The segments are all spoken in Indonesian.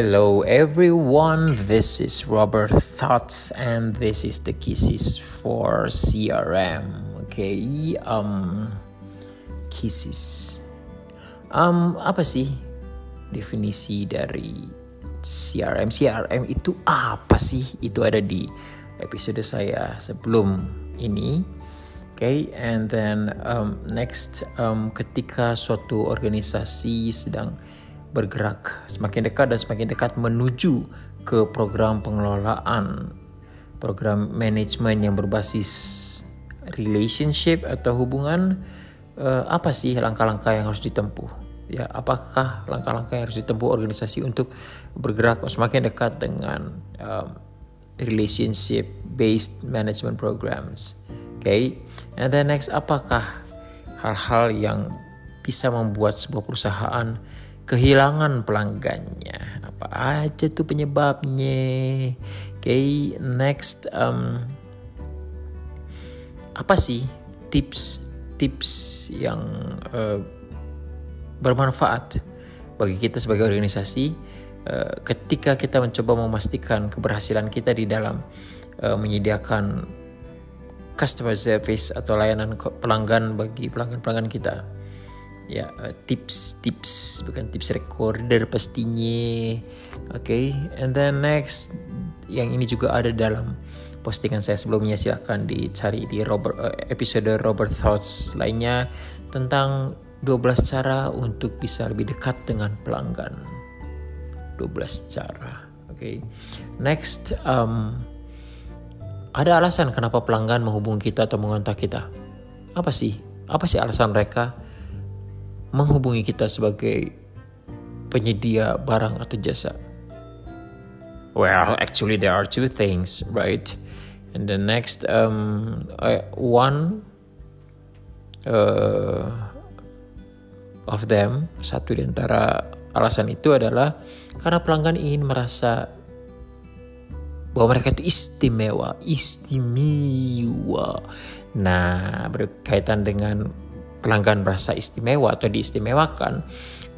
Hello everyone, this is Robert Thoughts and this is the Kisses for CRM. Okay, um Kisses. Um apa sih definisi dari CRM? CRM itu apa sih? Itu ada di episode saya sebelum ini. Okay, and then um, next um, ketika suatu organisasi sedang bergerak semakin dekat dan semakin dekat menuju ke program pengelolaan program manajemen yang berbasis relationship atau hubungan uh, apa sih langkah-langkah yang harus ditempuh? Ya apakah langkah-langkah yang harus ditempuh organisasi untuk bergerak semakin dekat dengan um, relationship based management programs? Okay and then next apakah hal-hal yang bisa membuat sebuah perusahaan kehilangan pelanggannya. Apa aja tuh penyebabnya? Oke okay, next um, apa sih tips tips yang uh, bermanfaat bagi kita sebagai organisasi uh, ketika kita mencoba memastikan keberhasilan kita di dalam uh, menyediakan customer service atau layanan pelanggan bagi pelanggan-pelanggan kita ya tips-tips uh, bukan tips recorder pastinya oke okay. and then next yang ini juga ada dalam postingan saya sebelumnya silahkan dicari di Robert, uh, episode Robert Thoughts lainnya tentang 12 cara untuk bisa lebih dekat dengan pelanggan 12 cara oke okay. next um, ada alasan kenapa pelanggan menghubungi kita atau mengontak kita apa sih apa sih alasan mereka menghubungi kita sebagai penyedia barang atau jasa? Well, actually there are two things, right? And the next um, one uh, of them, satu di antara alasan itu adalah karena pelanggan ingin merasa bahwa mereka itu istimewa, istimewa. Nah, berkaitan dengan pelanggan merasa istimewa atau diistimewakan,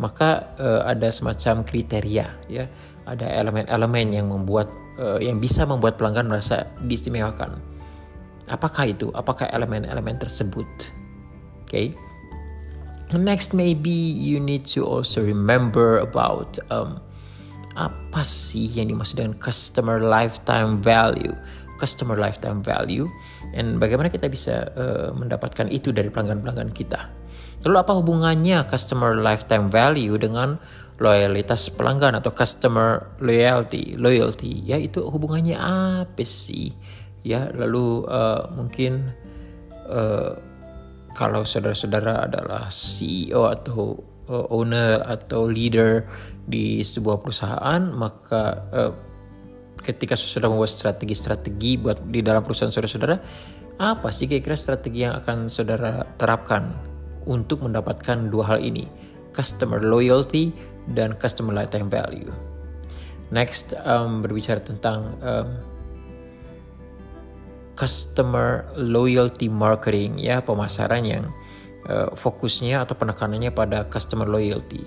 maka uh, ada semacam kriteria ya, ada elemen-elemen yang membuat uh, yang bisa membuat pelanggan merasa diistimewakan. Apakah itu? Apakah elemen-elemen tersebut? Oke. Okay. Next maybe you need to also remember about um, apa sih yang dimaksud dengan customer lifetime value customer lifetime value dan bagaimana kita bisa uh, mendapatkan itu dari pelanggan-pelanggan kita. Lalu apa hubungannya customer lifetime value dengan loyalitas pelanggan atau customer loyalty? Loyalty ya itu hubungannya apa sih? Ya lalu uh, mungkin uh, kalau saudara-saudara adalah CEO atau uh, owner atau leader di sebuah perusahaan maka uh, ketika saudara membuat strategi-strategi buat di dalam perusahaan saudara-saudara, apa sih kira-kira strategi yang akan saudara terapkan untuk mendapatkan dua hal ini, customer loyalty dan customer lifetime value. Next, um, berbicara tentang um, customer loyalty marketing ya pemasaran yang uh, fokusnya atau penekanannya pada customer loyalty.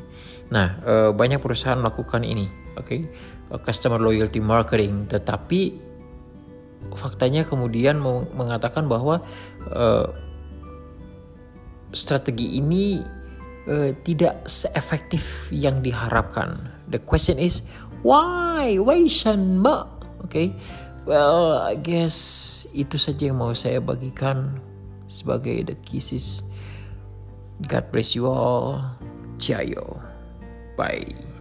Nah, uh, banyak perusahaan melakukan ini? Okay? Uh, customer loyalty marketing, tetapi faktanya kemudian mengatakan bahwa uh, strategi ini uh, tidak seefektif yang diharapkan. The question is why? Why Shanma? Oke. Okay. Well, I guess itu saja yang mau saya bagikan sebagai the kisses. God bless you all. Jayo. Bye.